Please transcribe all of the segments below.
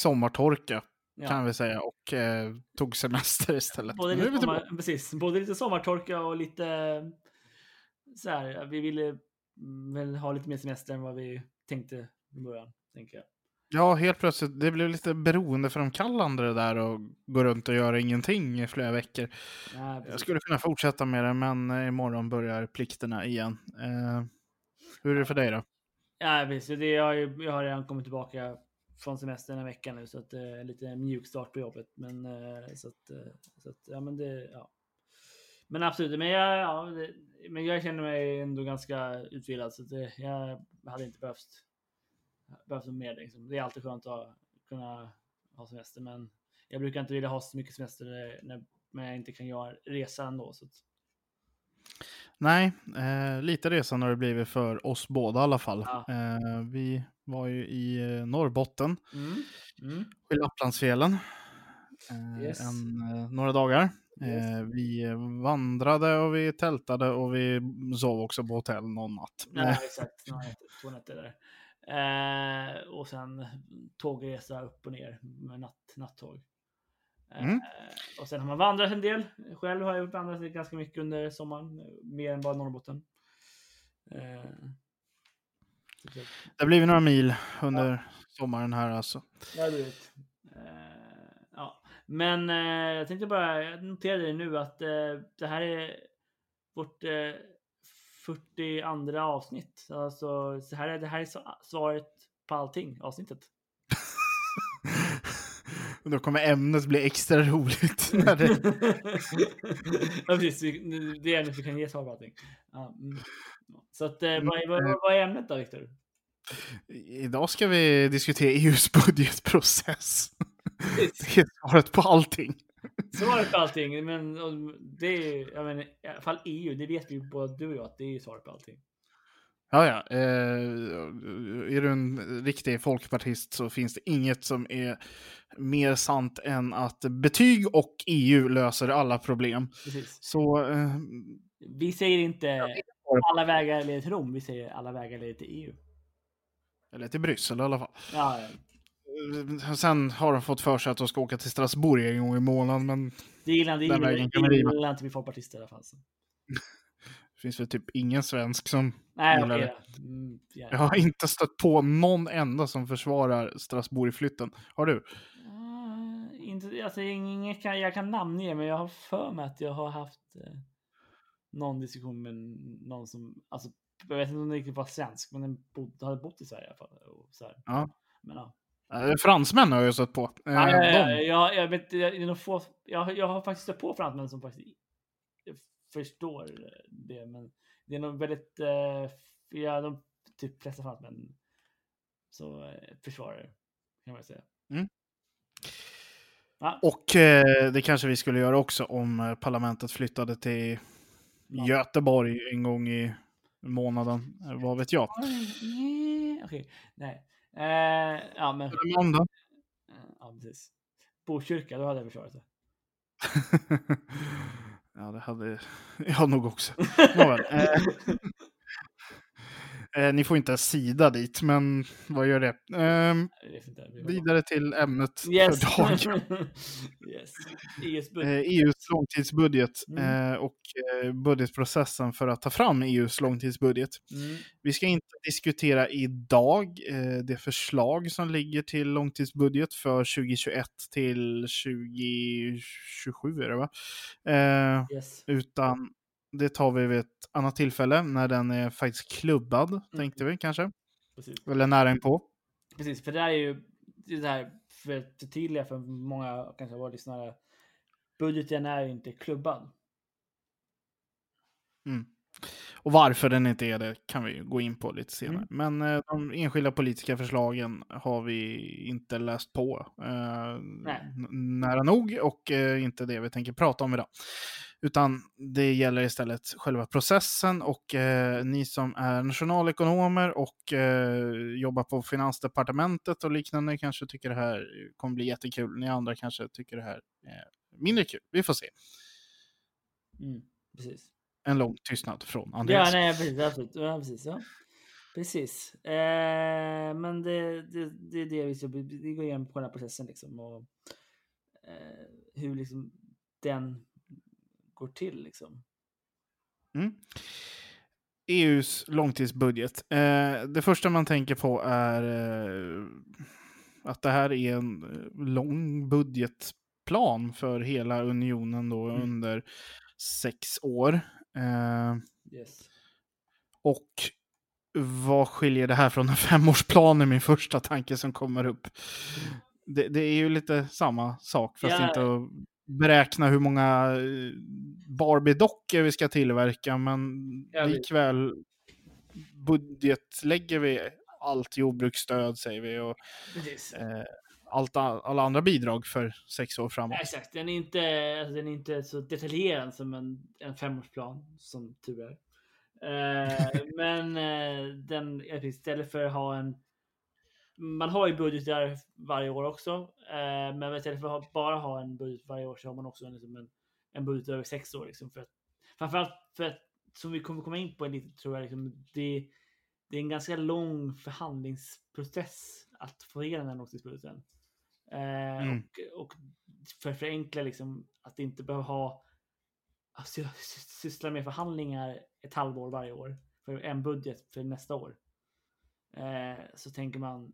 Sommartorka Ja. kan vi säga och eh, tog semester istället. Både lite, sommar, precis, både lite sommartorka och lite så här, vi ville mm, väl ha lite mer semester än vad vi tänkte i början, tänker jag. Ja, helt plötsligt. Det blev lite beroendeframkallande det där och gå runt och göra ingenting i flera veckor. Nej, Jag skulle kunna fortsätta med det, men eh, imorgon börjar plikterna igen. Eh, hur är det för dig då? Ja, precis. Så Det, jag, jag har redan kommit tillbaka från semestern en vecka nu, så att det är lite mjuk start på jobbet. Men eh, så att, eh, så att ja, men det, ja. Men absolut, men jag, ja, det, men jag känner mig ändå ganska utvilad, så det, jag hade inte behövt, behövt mer. Liksom. Det är alltid skönt att kunna ha semester, men jag brukar inte vilja ha så mycket semester när, när jag inte kan göra resa ändå. Så att, Nej, eh, lite resan har det blivit för oss båda i alla fall. Ja. Eh, vi var ju i eh, Norrbotten, mm, mm, i Lapplandsfjällen, eh, Yes. en, eh, några dagar. Yes. Vi vandrade och vi tältade och vi sov också på hotell någon natt. Ja, exakt. Två nätter där. Eh, och sen tågresa upp och ner med natt, nattåg. Eh, Mm. Och sen har man vandrat en del. Själv har jag vandrat ganska mycket under sommaren. Mer än bara Norrbotten. Eh, Det har blivit några mil under sommaren här alltså. Ja, du vet. Eh, ja. Men eh, jag tänkte bara, jag noterade nu att eh, det här är vårt eh, 42 avsnitt. Alltså, så här är, det här är svaret på allting, avsnittet. Då kommer ämnet bli extra roligt. när det- ja, precis. Det är ämnet vi kan ge svar på allting. Mm. Så att, eh, vad, vad, Mm, vad är ämnet då, Viktor? Idag ska vi diskutera EUs budgetprocess. Det är svaret på allting. Svaret på allting, men det är, jag menar, i alla fall EU, det vet vi ju både du och jag att det är svaret på allting. Ja, ja. Eh, är du en riktig folkpartist så finns det inget som är mer sant än att betyg och EU löser alla problem. Precis. Så eh, Vi säger inte alla vägar leder till Rom, vi säger alla vägar leder till EU. Eller till Bryssel i alla fall. Ja, ja. Eh, Sen har de fått för sig att de ska åka till Strasbourg en gång i månaden, men det gillar det gillar inte vi folkpartister i alla fall. Det finns väl typ ingen svensk som... Nej, Gillar då. Mm, ja. Jag har inte stött på någon enda som försvarar Strasbourg-flytten. Har du? Ah, inte, alltså, inget kan, jag kan namnge, men jag har för mig att jag har haft eh, någon diskussion med någon som, alltså, jag vet inte om den riktigt var svensk, men den bod, hade bott i Sverige i alla fall. Så här. Ja. Men, ja. Eh, Fransmän har jag stött på. Eh, Ja, ja, ja, de- jag, jag, vet, jag, jag, få, jag, jag har faktiskt stött på fransmän som faktiskt förstår det, men det är nog väldigt, eh, ja, de typ flesta fransmän så eh, försvarar kan man säga. Mm. Ja, Och eh, det kanske vi skulle göra också om eh, parlamentet flyttade till Ja. Göteborg en gång i månaden. Eh, vad vet jag. Nej, Okej, nej. Eh, ja, men måndag. eh, ja, precis. Botkyrka, då hade jag försvarat det. ja, det hade jag nog också. Nåväl, eh, eh, ni får inte sida dit, men vad gör det? Vi- vidare till ämnet Yes. för dagen. yes. EUs. Eh, EUs långtidsbudget Mm. eh, och eh, budgetprocessen för att ta fram EUs långtidsbudget. Mm. Vi ska inte diskutera idag eh, det förslag som ligger till långtidsbudget för 2021 till 2027 är det va? Eh, Yes. utan det tar vi vid ett annat tillfälle när den är faktiskt klubbad, Mm. tänkte vi kanske. Precis. Eller nära inpå. Precis, för det här är ju det är det här för att förtydliga för många kanske våra lyssnare. Budgeten är inte klubbad. Mm. Och varför den inte är det kan vi gå in på lite senare. Mm. Men eh, de enskilda politiska förslagen har vi inte läst på eh, nära nog och eh, inte det vi tänker prata om idag. Utan det gäller istället själva processen och eh, ni som är nationalekonomer och eh, jobbar på Finansdepartementet och liknande kanske tycker det här kommer bli jättekul. Ni andra kanske tycker det här är mindre kul. Vi får se. Mm, precis. En lång tystnad från Andreas. Ja, nej, precis. Absolut. Ja, precis. Ja. Precis. Eh, men det, det, det är det vi ska vi går igenom på den här processen liksom och eh, hur liksom den går till liksom. Mm. EUs långtidsbudget. Eh, det första man tänker på är eh, att det här är en eh, lång budgetplan för hela unionen då Mm. under sex år. Eh, Yes. och vad skiljer det här från en femårsplan är min första tanke som kommer upp. Det, det är ju lite samma sak, fast Ja. inte att beräkna hur många eh, Barbie-dockor vi ska tillverka, men likväl budgetlägger vi allt jordbruksstöd, säger vi, och eh, allt, alla andra bidrag för sex år framåt. Exakt. Den är inte, alltså, den är inte så detaljerad som en, en femårsplan, som tur är. Eh, men eh, den, istället för att ha en man har ju budgetar varje år också, eh, men istället för att bara ha en budget varje år så har man också en, liksom en, en budget över sex år. Liksom, för att, framförallt för att, som vi kommer komma in på lite, tror jag, liksom, det, det är en ganska lång förhandlingsprocess att få igenom den här långtidsbudgeten. Eh, Mm. och, och för att förenkla liksom, att inte behöva ha sy- syssla med förhandlingar ett halvår varje år för en budget för nästa år. Eh, så tänker man,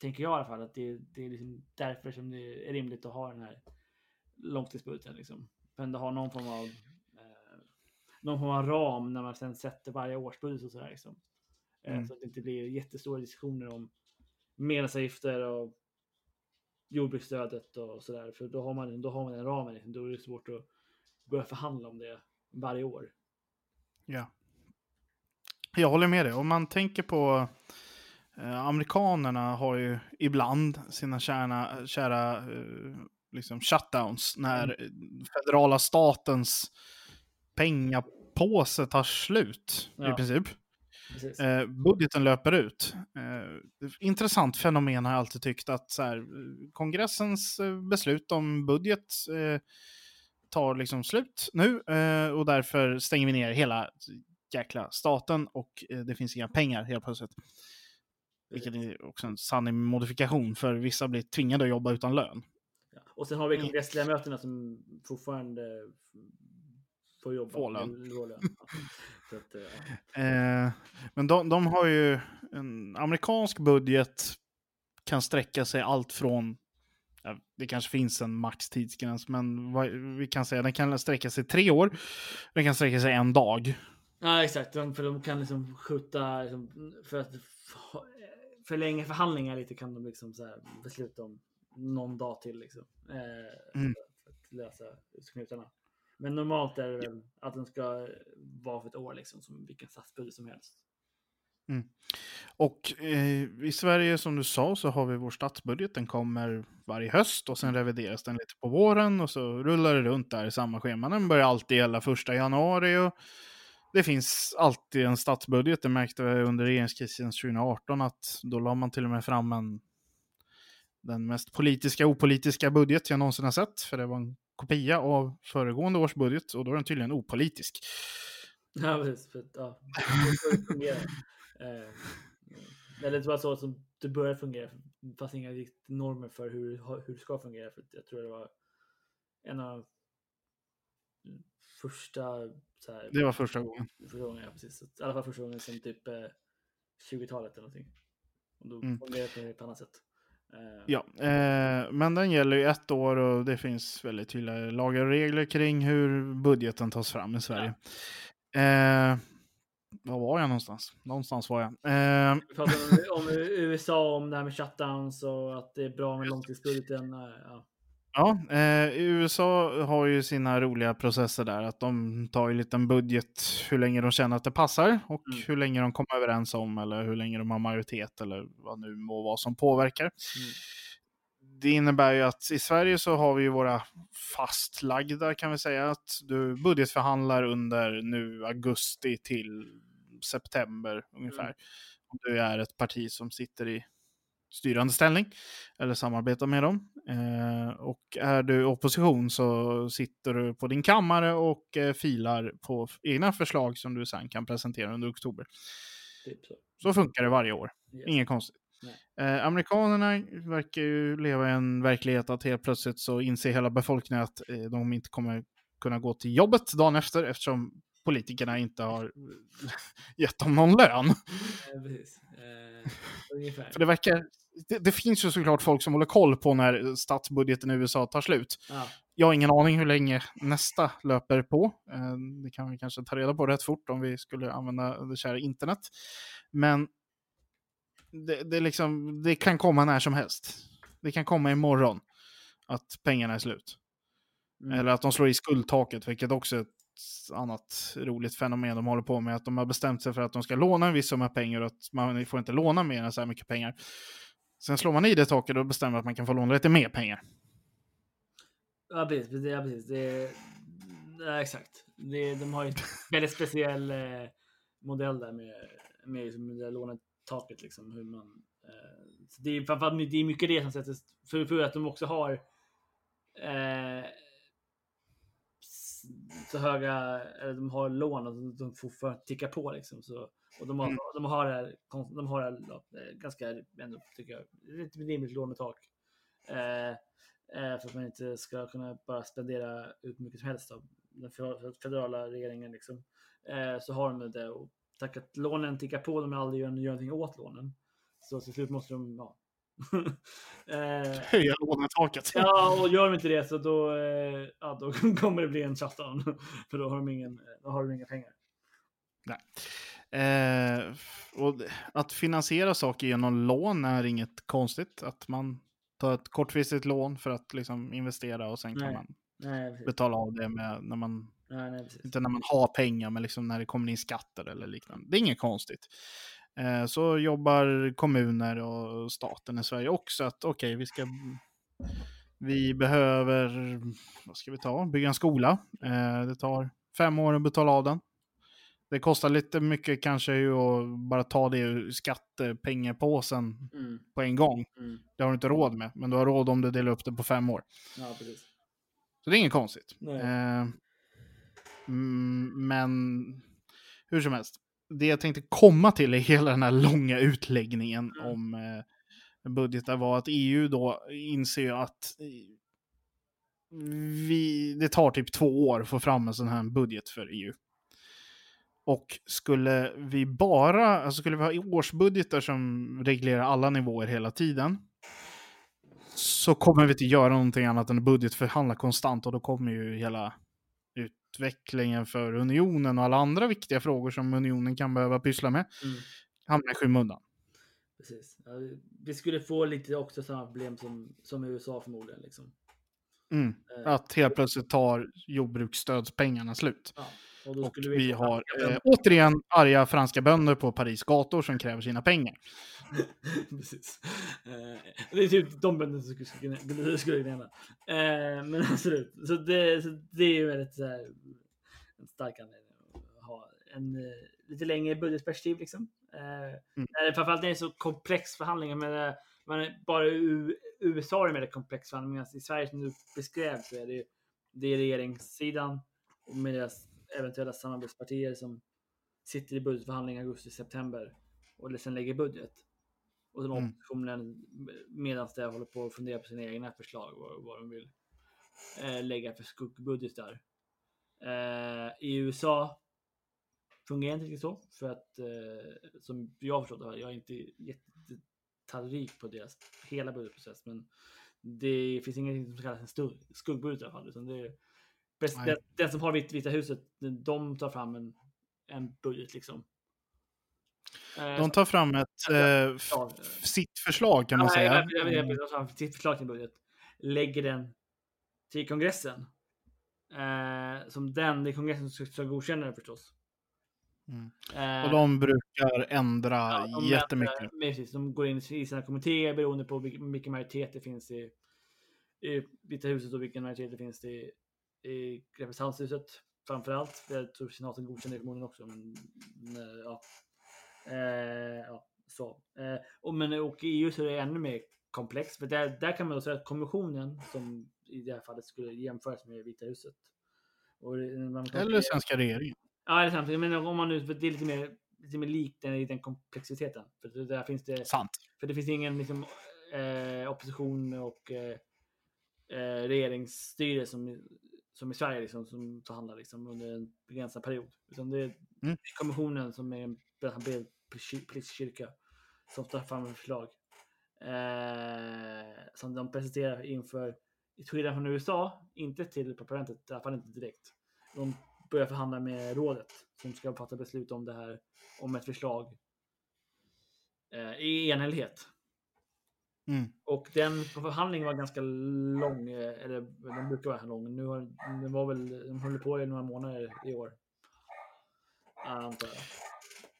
tänker jag i alla fall, att det, det är liksom därför som det är rimligt att ha den här långtidsbudgeten. Liksom. Men det har någon form av eh, någon form av ram när man sen sätter varje årsbudget och sådär. Liksom. Eh, Mm. Så att det inte blir jättestora diskussioner om medlemsavgifter och jordbruksstödet och sådär. För då har man, då har man den ramen. Liksom. Då är det svårt att börja förhandla om det varje år. Ja. Jag håller med dig. Om man tänker på eh, amerikanerna har ju ibland sina kärna, kära eh, liksom shutdowns när eh, federala statens pengapåse tar slut i Ja. princip. Precis. Eh, budgeten löper ut. Eh, intressant fenomen har jag alltid tyckt att så här, kongressens eh, beslut om budget eh, tar liksom slut nu eh, och därför stänger vi ner hela jäkla staten och eh, det finns inga pengar helt plötsligt. Vilket är också en sann modifikation för vissa blir tvingade att jobba utan lön. Ja. Och sen har vi kongressledamöterna som fortfarande får jobba. Får lön. Ja. Att, eh, ja. Eh, men de, de har ju en amerikansk budget kan sträcka sig allt från det kanske finns en maxtidsgräns, men vad, vi kan säga den kan sträcka sig tre år. Den kan sträcka sig en dag. Ja, exakt. För de kan liksom skjuta, liksom, för att förlänga förhandlingar lite kan de liksom så besluta om någon dag till liksom. Eh, Mm. För att lösa knutarna. Men normalt är det väl att den ska vara för ett år liksom, som vilken statsbudget som helst. Och eh, i Sverige, som du sa, så har vi vår statsbudget. Den kommer varje höst och sen revideras den lite på våren och så rullar det runt där i samma schema. Den börjar alltid gälla första januari och det finns alltid en statsbudget. Det märkte vi under regeringskrisen 2018 att då la man till och med fram en den mest politiska opolitiska budget jag någonsin har sett. För det var en kopia av föregående års budget och då är den tydligen opolitisk. Ja, precis. För, ja, det fungerar. Eh, eller det var så som det började fungera. Fanns inga normer för hur, hur det ska fungera. För jag tror det var en av första här, Det var första gången. första gången, ja, precis. I alla fall första gången sen typ eh, 20-talet eller någonting. Och då Mm. det på ett annat sätt. Eh, Ja, eh, men den gäller ju ett år och det finns väldigt tydliga lagar och regler kring hur budgeten tas fram i Sverige. Eh, var var jag någonstans? Någonstans var jag. Eh, Vi pratade om, om USA, om det här med shutdowns och att det är bra med långtidsbudgeten. eh, Ja. Ja, eh, USA har ju sina roliga processer där. Att de tar ju en liten budget hur länge de känner att det passar och Mm. hur länge de kommer överens om eller hur länge de har majoritet eller vad nu må vara som påverkar. Mm. Det innebär ju att i Sverige så har vi ju våra fastlagda kan vi säga att du budgetförhandlar under nu augusti till september ungefär. Mm. Om du är ett parti som sitter i styrande ställning eller samarbetar med dem. Eh, och är du opposition så sitter du på din kammare och eh, filar på egna förslag som du sen kan presentera under oktober. Typ så. Så funkar det varje år. Yes. Inget konstigt. Eh, amerikanerna verkar ju leva i en verklighet att helt plötsligt så inser hela befolkningen att eh, de inte kommer kunna gå till jobbet dagen efter eftersom politikerna inte har eh, gett dem någon lön. Eh. Eh. För det verkar... Det, det finns ju såklart folk som håller koll på när statsbudgeten i USA tar slut. Ja. Jag har ingen aning hur länge nästa löper på. Eh, Det kan vi kanske ta reda på rätt fort om vi skulle använda det kära internet. Men det, det, liksom, det kan komma när som helst. Det kan komma imorgon att pengarna är slut. Mm. Eller att de slår i skuldtaket, vilket också är ett annat roligt fenomen de håller på med. Att de har bestämt sig för att de ska låna en viss summa pengar och att man får inte låna mer än så här mycket pengar. Sen slår man i det taket och bestämmer att man kan få låna lite mer pengar. Ja, precis. Ja, precis. Det, ja, exakt. Det, de har ju en väldigt speciell eh, modell där med, med liksom det lånetaket. Liksom, hur man, eh, det, är, det är mycket det som sätts för, för att de också har eh, så höga, eller de har lån och de, de får för att ticka på liksom. Så, och de har, Mm. de har här, de har här ganska, ändå, tycker jag, ett rimligt lånetak. Eh, eh, för att man inte ska kunna bara spendera ut mycket som helst av den fe- federala regeringen. Liksom. Eh, så har de det och tack att lånen tickar på, de aldrig gör, gör någonting åt lånen. Så till slut måste de, ja. Eh, Höja lånetaket. Ja, och gör de inte det så då, eh, ja, då kommer det bli en shutdown. För då har de, ingen, då har de inga pengar. Eh, och att finansiera saker genom lån är inget konstigt. Att man tar ett kortfristigt lån för att liksom investera och sen kan Nej. man Nej, betala av det med när man, Nej, nej, inte när man har pengar, men liksom när det kommer in skatter eller liknande. Det är inget konstigt. Eh, så jobbar kommuner och staten i Sverige också att okej, vi ska vi behöver, vad ska vi ta, bygga en skola. Eh, det tar fem år att betala av den. Det kostar lite mycket kanske att bara ta det ur skattepengapåsen Mm, på en gång. mm. Det har du inte råd med, men du har råd om du delar upp det på fem år. Ja, precis. Så det är inget konstigt. Eh, mm, men hur som helst, det jag tänkte komma till i hela den här långa utläggningen Mm. om eh, budgetar var att EU då inser att eh, vi, det tar typ två år att få fram en sån här budget för EU. Och skulle vi bara, alltså skulle vi ha årsbudgetar som reglerar alla nivåer hela tiden, så kommer vi inte göra någonting annat än budgetförhandla konstant och då kommer ju hela utvecklingen för unionen och alla andra viktiga frågor som unionen kan behöva pyssla med Mm, hamna i skymundan. precis. Ja, vi skulle få lite också samma problem som, som i USA förmodligen. Liksom. Mm. Eh, Att helt plötsligt tar jordbruksstödspengarna slut. ja. Och Och vi få har eh, återigen arga franska bönder på Paris gator som kräver sina pengar. Precis. Eh, det är typ de bönderna som skulle, skulle, skulle gnälla. Eh, men absolut. Så det, så det är ju väldigt så här, en stark anledning att ha en eh, lite längre budgetperspektiv. Liksom. Eh, det, framförallt när det är så komplex förhandlingar. Men, eh, man, bara i USA är det väldigt komplex förhandlingar. Medan I Sverige som du beskrev så är det, det är regeringssidan och med deras eventuella samarbetspartier som sitter i budgetförhandlingar i augusti-september och sen lägger budget. Och som Mm. oppositionen medan det håller på att fundera på sina egna förslag vad, vad de vill eh, lägga för skuggbudgetar. Eh, I USA fungerar inte riktigt så för att eh, som jag förstått det, jag är inte jättedetaljrik på deras hela budgetprocess, men det finns ingenting som kallas en skuggbudget i alla fall, utan det är den, den som har Vit- Vita huset, de tar fram en, en budget liksom De tar fram ett, eh, Ja. sitt förslag kan man säga. Jag, jag, jag, sitt förslag till budget. Lägger den till kongressen. Eh, som den, det är kongressen som ska godkänna det förstås. Mm. Eh, Och de brukar ändra ja, de jättemycket. mäter- Precis, de går in i sina kommittéer beroende på vilken, majoritet det finns i, i Vita huset och vilken majoritet det finns i, i representanthuset. Framförallt. Jag tror senaten godkänner det förmodligen också. Men, ja. Eh, ja, så. Eh, och, men och i EU så är det ännu mer komplext. För där, där kan man säga att kommissionen, som i det här fallet skulle jämföras med Vita huset. Och Eller svenska regeringen. Ja, är sant. Men om man nu, det är lite mer, lite mer likt den, den komplexiteten. För det- där finns det, Sant. för det finns ingen liksom, eh, opposition och eh, eh, regeringsstyre som, som i Sverige liksom, som förhandlar liksom, under en begränsad period. Utan det är Mm. kommissionen som är en bred politisk kyrka som tar fram ett förslag. Eh, som de presenterar inför, i skillnad från USA, inte till parlamentet, i alla fall inte direkt. De börjar förhandla med rådet som ska fatta beslut om det här, om ett förslag eh, i enhällighet. Mm. Och den förhandlingen var ganska lång, eh, eller den brukar vara lång. Nu har, den var väl, de håller på i några månader i år. Antar jag.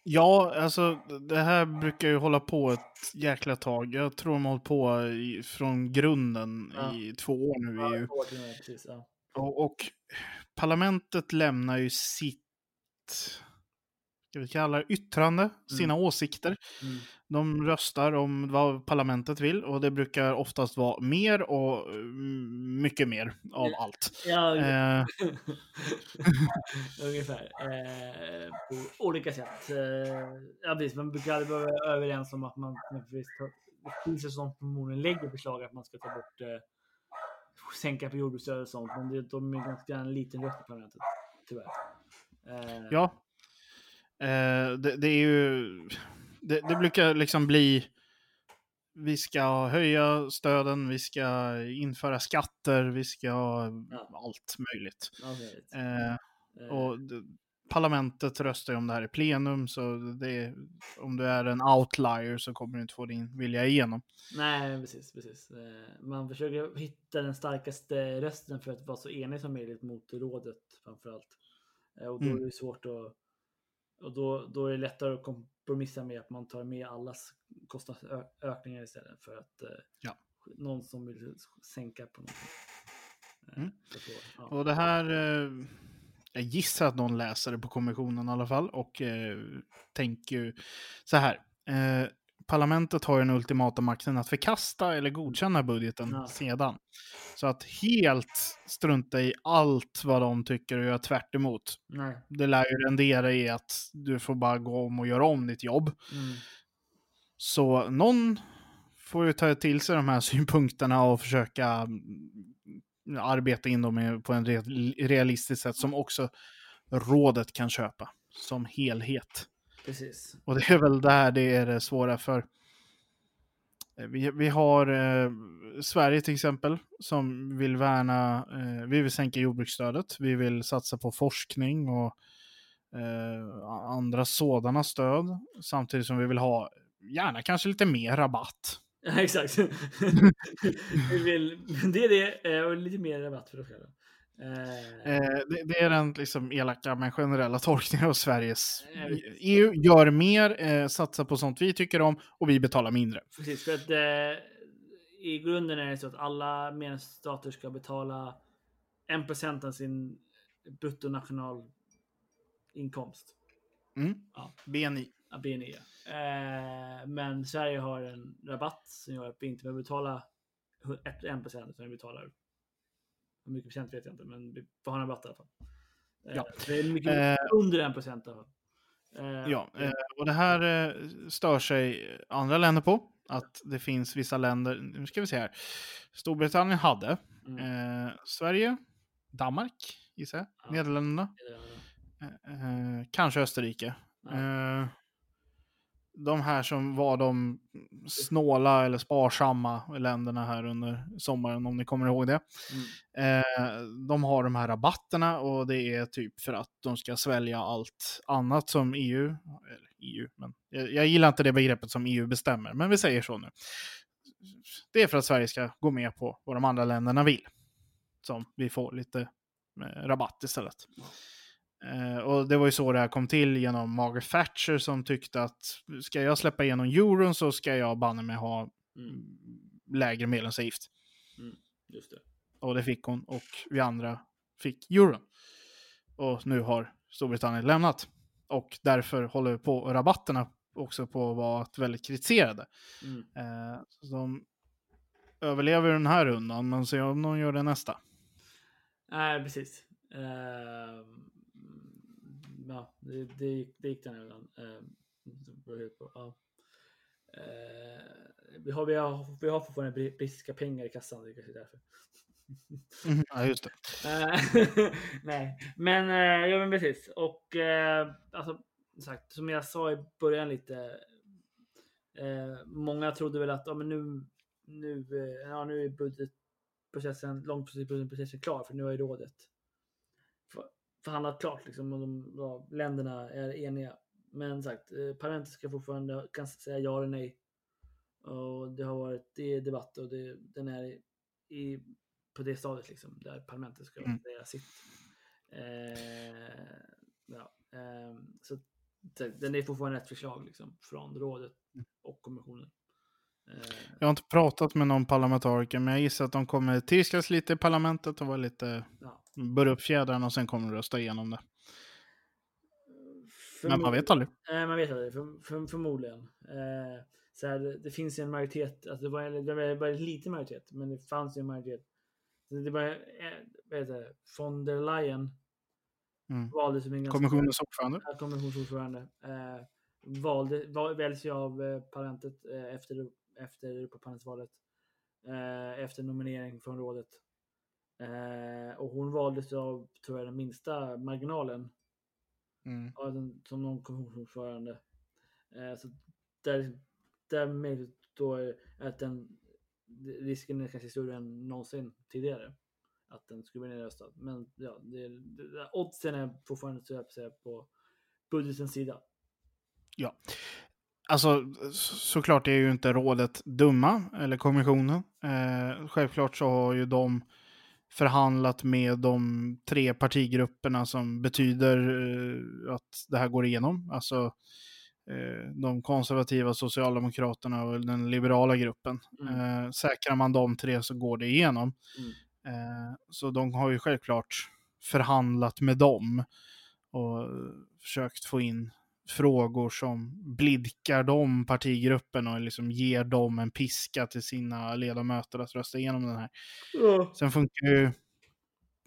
Ja, alltså det här brukar ju hålla på ett jäkla tag. Jag tror de har hållit på i, från grunden Ja. i två år nu i Ja, EU. och med, precis, ja. Och, och parlamentet lämnar ju sitt, ska vi kalla det yttrande, sina åsikter. Mm. De röstar om vad parlamentet vill och det brukar oftast vara mer och mm, mycket mer av Ja. allt. Ja, Eh, ungefär. Eh, på olika sätt. Eh, ja, precis. Man brukar aldrig vara överens om att man det finns ju som förmodligen lägger förslag att man ska ta bort eh, sänka på jordbruksstöd och sånt. Men det, de är ganska en liten röst i parlamentet. Tyvärr. Eh, ja. Eh, det, det är ju, det, det brukar liksom bli, vi ska höja stöden, vi ska införa skatter, vi ska Ja. allt möjligt. okej. Eh, Eh, Och parlamentet röstar ju om det här i plenum, så det, om du är en outlier så kommer du inte få din vilja igenom. Nej, precis. precis. Eh, Man försöker hitta den starkaste rösten för att vara så enig som möjligt mot rådet framförallt. Eh, Och då Mm. är det svårt att... Och då, då är det lättare att kompromissa med att man tar med allas kostnadsökningar istället för att eh, Ja. någon som vill sänka på någonting. Eh, Mm. då- ja. Och det här, eh, jag gissar att någon läser det på kommissionen i alla fall och tänker ju så här. Parlamentet har ju den ultimata makten att förkasta eller godkänna budgeten Ja. sedan. Så att helt strunta i allt vad de tycker och göra tvärt emot. Nej. Det lär ju rendera i att du får bara gå om och göra om ditt jobb. Mm. Så någon får ju ta till sig de här synpunkterna och försöka mm, arbeta in dem på en re- realistiskt sätt som också rådet kan köpa som helhet. Precis. Och det är väl där det är det svåra för. eh, Vi, vi har eh, Sverige till exempel som vill värna, eh, vi vill sänka jordbruksstödet, vi vill satsa på forskning och eh, andra sådana stöd samtidigt som vi vill ha gärna kanske lite mer rabatt. Ja, exakt. Vi vill, det är det. eh, Och lite mer rabatt för oss själva. Eh, Eh, det, det är den liksom elaka men generella tolkningen av Sveriges. Eh, visst. EU gör mer, eh, satsar på sånt vi tycker om och vi betalar mindre. Precis, för att eh, i grunden är det så att alla medlemsstater ska betala 1% av sin bruttonationalinkomst. Mm. Ja. BNI. av BNI. Eh, men Sverige har en rabatt som gör att vi inte behöver betala 1% utan vi betalar hur mycket procent vet jag inte, men vi får ha en rabatt i alla fall. Eh, Ja. Det är mycket Eh, under 1% i alla fall. Eh, Ja, eh, och det här eh, stör sig andra länder på. Att det finns vissa länder, nu ska vi se här. Storbritannien hade, mm, Sverige, Danmark gissar jag, Ja. Nederländerna, kanske Österrike. Ja. De här som var de snåla eller sparsamma länderna här under sommaren, om ni kommer ihåg det. Mm. Eh, de har de här rabatterna och det är typ för att de ska svälja allt annat som EU, eller EU, men jag, jag gillar inte det begreppet som EU bestämmer, men vi säger så nu. Det är för att Sverige ska gå med på vad de andra länderna vill. Som vi får lite eh, rabatt istället. Eh, och det var ju så det här kom till genom Margaret Thatcher som tyckte att ska jag släppa igenom euron så ska jag banne mig ha Mm. lägre medlemsavgift. Just det. Och det fick hon och vi andra fick euron. Och nu har Storbritannien lämnat. Och därför håller på rabatterna också på att vara väldigt kritiserade. Mm. Så de överlever den här rundan, men se om de gör det nästa. Nej, precis. Ehm, ja, det, det, gick- det gick den helt på, ja. Ehm, vi, har, vi, har, vi har fortfarande bri- brittiska pengar i kassan, det är kanske därför. Mhm, Ja, just det. Eh, Nej, men eh, ja, men precis. Och eh, alltså, sagt, som jag sa i början lite. Eh, många trodde väl att ja, men nu, nu, eh, ja, nu är budgetprocessen, långtidsbudgetprocessen klar för nu har ju rådet förhandlat klart liksom och de, ja, länderna är eniga. Men sagt, eh, parlamentet ska fortfarande kan säga ja eller nej. Och det har varit det är debatt och det, den är i, i på det stadiet liksom, där parlamentet ska Mm. säga sitt. Eh, ja, ehm, så den är fortfarande ett förslag liksom, från rådet och kommissionen. Eh, Jag har inte pratat med någon parlamentariker, men jag gissar att de kommer trilskas lite i parlamentet och vara lite, ja. burra upp fjädrarna och sen kommer de rösta igenom det. Men man vet aldrig. Nej, man vet aldrig. För, för, förmodligen. Eh, så här, det finns en majoritet. Alltså det, var, det var bara en liten majoritet, men det fanns ju en majoritet. Det var, eh, vad heter det, von der Leyen Mm. valdes som en ganska Kommissionens ordförande. Ja, kommissionsordförande. Eh, valde, val, väljs ju av eh, parlamentet eh, efter, efter Europaparlamentsvalet. Eh, efter nominering från rådet. Eh, och hon valdes av, tror jag, den minsta marginalen Mm. av den, som någon kommissionsordförande. Eh, så där, därmed då är att den risken är kanske större än någonsin tidigare. Att den skulle bli nedröstad. Men ja, det, det, oddsen är fortfarande så jag på budgetens sida. Ja. Alltså, så- såklart är ju inte rådet dumma, eller kommissionen. Eh, självklart så har ju de förhandlat med de tre partigrupperna som betyder eh, att det här går igenom. Alltså eh, de konservativa, socialdemokraterna och den liberala gruppen. Mm. Eh, säkrar man de tre så går det igenom. Mm. Eh, så de har ju självklart förhandlat med dem och eh, försökt få in frågor som blidkar de partigruppen och liksom ger dem en piska till sina ledamöter att rösta igenom den här. Sen funkar ju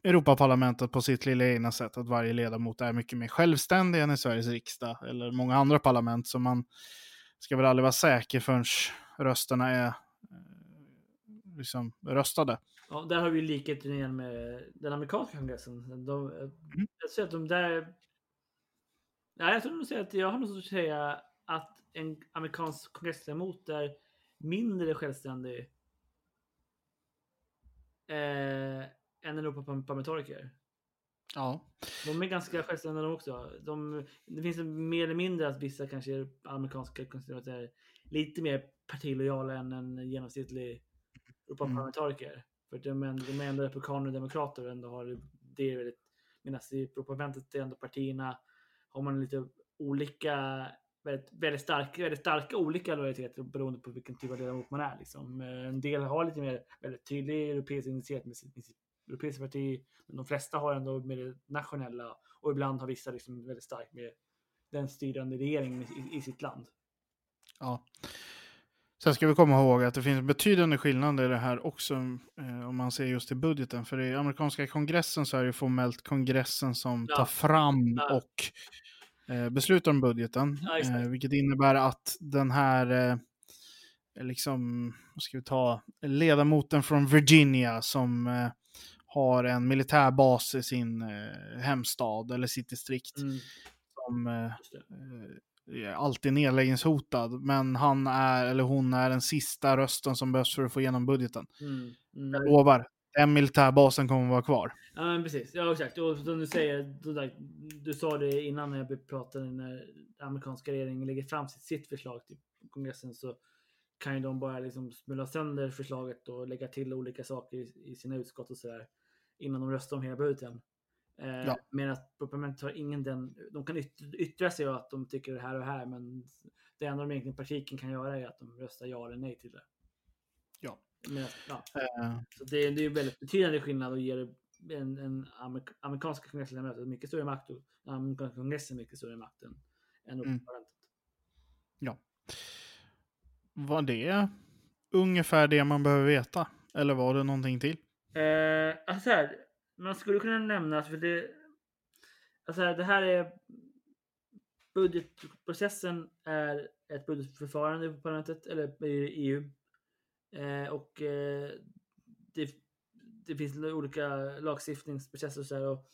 Europaparlamentet på sitt lilla egna sätt att varje ledamot är mycket mer självständig än i Sveriges riksdag eller många andra parlament så man ska väl aldrig vara säker förrän rösterna är eh, liksom röstade. Ja, där har vi likheten igen med den amerikanska kongressen. De, Jag säger att de där... Nej, jag tror nog att jag har nog att säga att en amerikansk kongressledamot är mindre självständig eh, än en Europaparlamentariker. Ja. De är ganska självständiga de också. De, det finns mer eller mindre att vissa kanske amerikanska konservatörer är lite mer partilojala än en genomsnittlig Europaparlamentariker. För de är, de är ändå republikaner och demokrater och ändå har det väldigt... Medan i Europaparlamentet är ändå partierna har man lite olika, väldigt, väldigt, starka, väldigt starka olika lojaliteter beroende på vilken typ av ledamot man är. Liksom. Eh, en del har lite mer väldigt tydlig europeisk identitet med sitt, med sitt europeiska parti. Men de flesta har ändå med det nationella och ibland har vissa liksom väldigt starkt med den styrande regeringen i, i sitt land. Ja. Sen ska vi komma ihåg att det finns betydande skillnader i det här också eh, om man ser just till budgeten. För i amerikanska kongressen så är det formellt kongressen som Ja. tar fram Ja. och eh, beslutar om budgeten. Ja, eh, vilket innebär att den här, eh, liksom, vad ska vi ta, ledamoten från Virginia som eh, har en militärbas i sin eh, hemstad eller sitt distrikt. Mm, Som, eh, alltid nedläggningshotad, men han är, eller hon är den sista rösten som behövs för att få igenom budgeten. Mm. Mm. Jag lovar, den militärbasen kommer att vara kvar. Ja, men precis. Ja, exakt. Och som du säger, du, sa det innan när jag pratade när amerikanska regeringen lägger fram sitt, sitt förslag till kongressen så kan ju de bara liksom smula sönder förslaget och lägga till olika saker i, i sina utskott och sådär innan de röstar om hela budgeten. Eh, Ja. Medan parlamentet har ingen den, de kan yt, yttra sig att de tycker det här och här, men det enda de egentligen praktiken kan göra är att de röstar ja eller nej till det. Ja. Men, ja. Eh, Så det, är- det är ju väldigt betydande skillnad och ger en, en amerik amerikanska kongressledamöter mycket större makt och amerikanska kongressen mycket större makt än, än Mm. parlamentet. var det ungefär det man behöver veta? Eller var det någonting till? Eh, alltså så här, man skulle kunna nämna, för det, alltså det här är budgetprocessen är ett budgetförfarande på parlamentet eller i EU. Eh, och eh, det, det finns olika lagstiftningsprocesser och så här, och,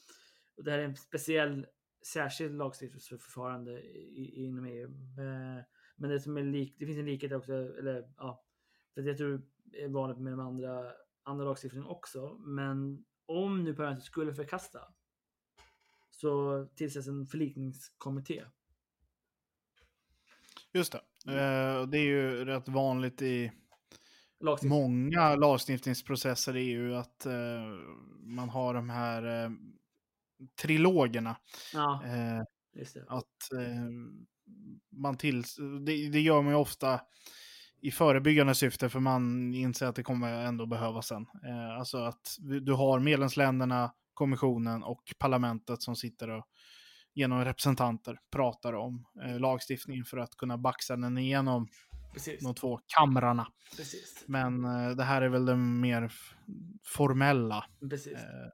och det här är en speciell särskild lagstiftningsförfarande i, i, inom EU. Eh, men det som är lik, det finns en likhet också, eller ja, för jag tror eh, det är vanligt med de andra, andra lagstiftningen också. Men om nu parlamentet skulle förkasta så tillsätts en förlikningskommitté. Just det. Eh, det är ju rätt vanligt i Lagstiftning. många lagstiftningsprocesser i EU att eh, man har de här eh, trilogerna. Ja, just det. att man till, det, det gör man ju ofta i förebyggande syfte för man inser att det kommer ändå behövas sen. Eh, alltså att du har medlemsländerna, kommissionen och parlamentet som sitter och genom representanter pratar om eh, lagstiftningen för att kunna baxa den igenom Precis. de två kamrarna. Precis. Men eh, det här är väl den mer formella eh,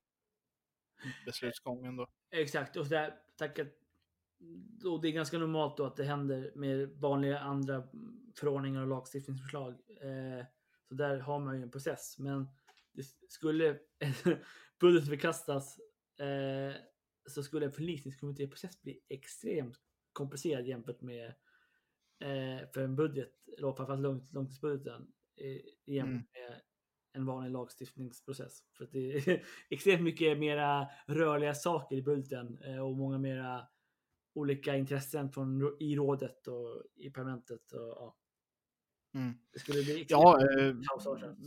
beslutsgången då. Exakt. Och, där, tack att, och det är ganska normalt då att det händer med vanliga andra förordningar och lagstiftningsförslag. Eh, så där har man ju en process. Men det skulle budget förkastas eh, så skulle en förlikningskommittéprocess bli extremt komplicerad jämfört med eh, för en budget, eller framförallt lång, långtidsbudgeten, eh, jämfört Mm. med en vanlig lagstiftningsprocess. För det är extremt mycket mera rörliga saker i budgeten eh, och många mera olika intressen från, rå- i rådet och i parlamentet. Och, ja. Mm. Det skulle bli Ja, eh,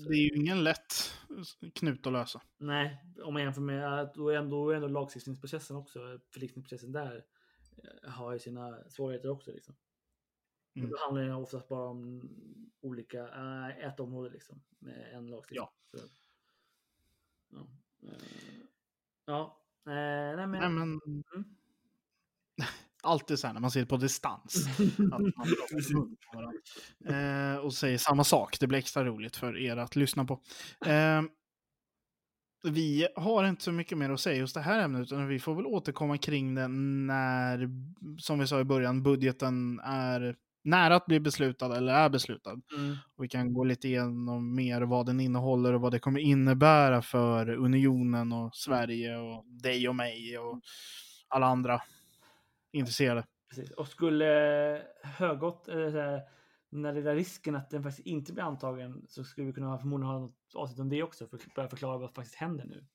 det är ju ingen lätt knut att lösa. Nej, om man jämför med att då är ändå, ändå lagstiftningsprocessen också, förlikningsprocessen där, eh, har ju sina svårigheter också. Liksom. Mm. Då handlar det oftast bara om olika, äh, ett område liksom, med en lagstiftning. Ja. Så, ja. eh, ja. Eh, nej, men, Nej, men... Mm. Alltid så här när man sitter på distans. eh, och säger samma sak. Det blir extra roligt för er att lyssna på. Eh, vi har inte så mycket mer att säga just det här ämnet, utan vi får väl återkomma kring det när, som vi sa i början, budgeten är nära att bli beslutad eller är beslutad. Mm. Och vi kan gå lite igenom mer vad den innehåller och vad det kommer innebära för unionen och Sverige och dig och mig och alla andra intresserade. Precis. Och skulle eh, Högott, eller så här, när det är risken att den faktiskt inte blir antagen så skulle vi kunna förmodligen ha något avsnitt om det också för att börja förklara vad som faktiskt händer nu.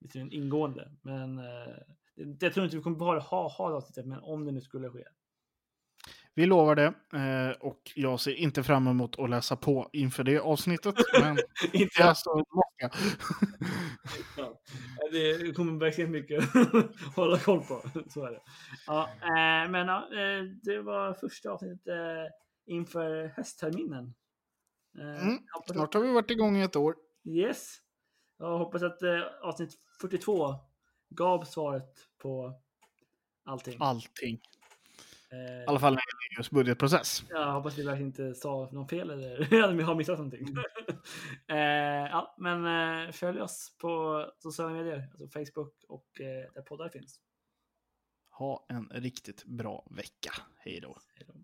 Lite ingående, men eh, det, jag tror inte vi kommer bara ha, ha det avsnittet, men om det nu skulle ske. Vi lovar det eh, och jag ser inte fram emot att läsa på inför det avsnittet. Men inte jag så måste jag. Ja, det kommer verkligen mycket att hålla koll på. Så är det. Ja, eh, men ja, eh, det var första avsnittet inför höstterminen. Mm, Snart har vi varit igång i ett år. yes. Jag hoppas att avsnitt 42 gav svaret på allting. Allting. I alla fall när just budgetprocess. Jag hoppas vi verkligen inte sa något fel eller vi har missat någonting. eh, ja, men eh, följ oss på sociala medier, alltså Facebook och eh, där poddar finns. Ha en riktigt bra vecka. Hej då. Hej då.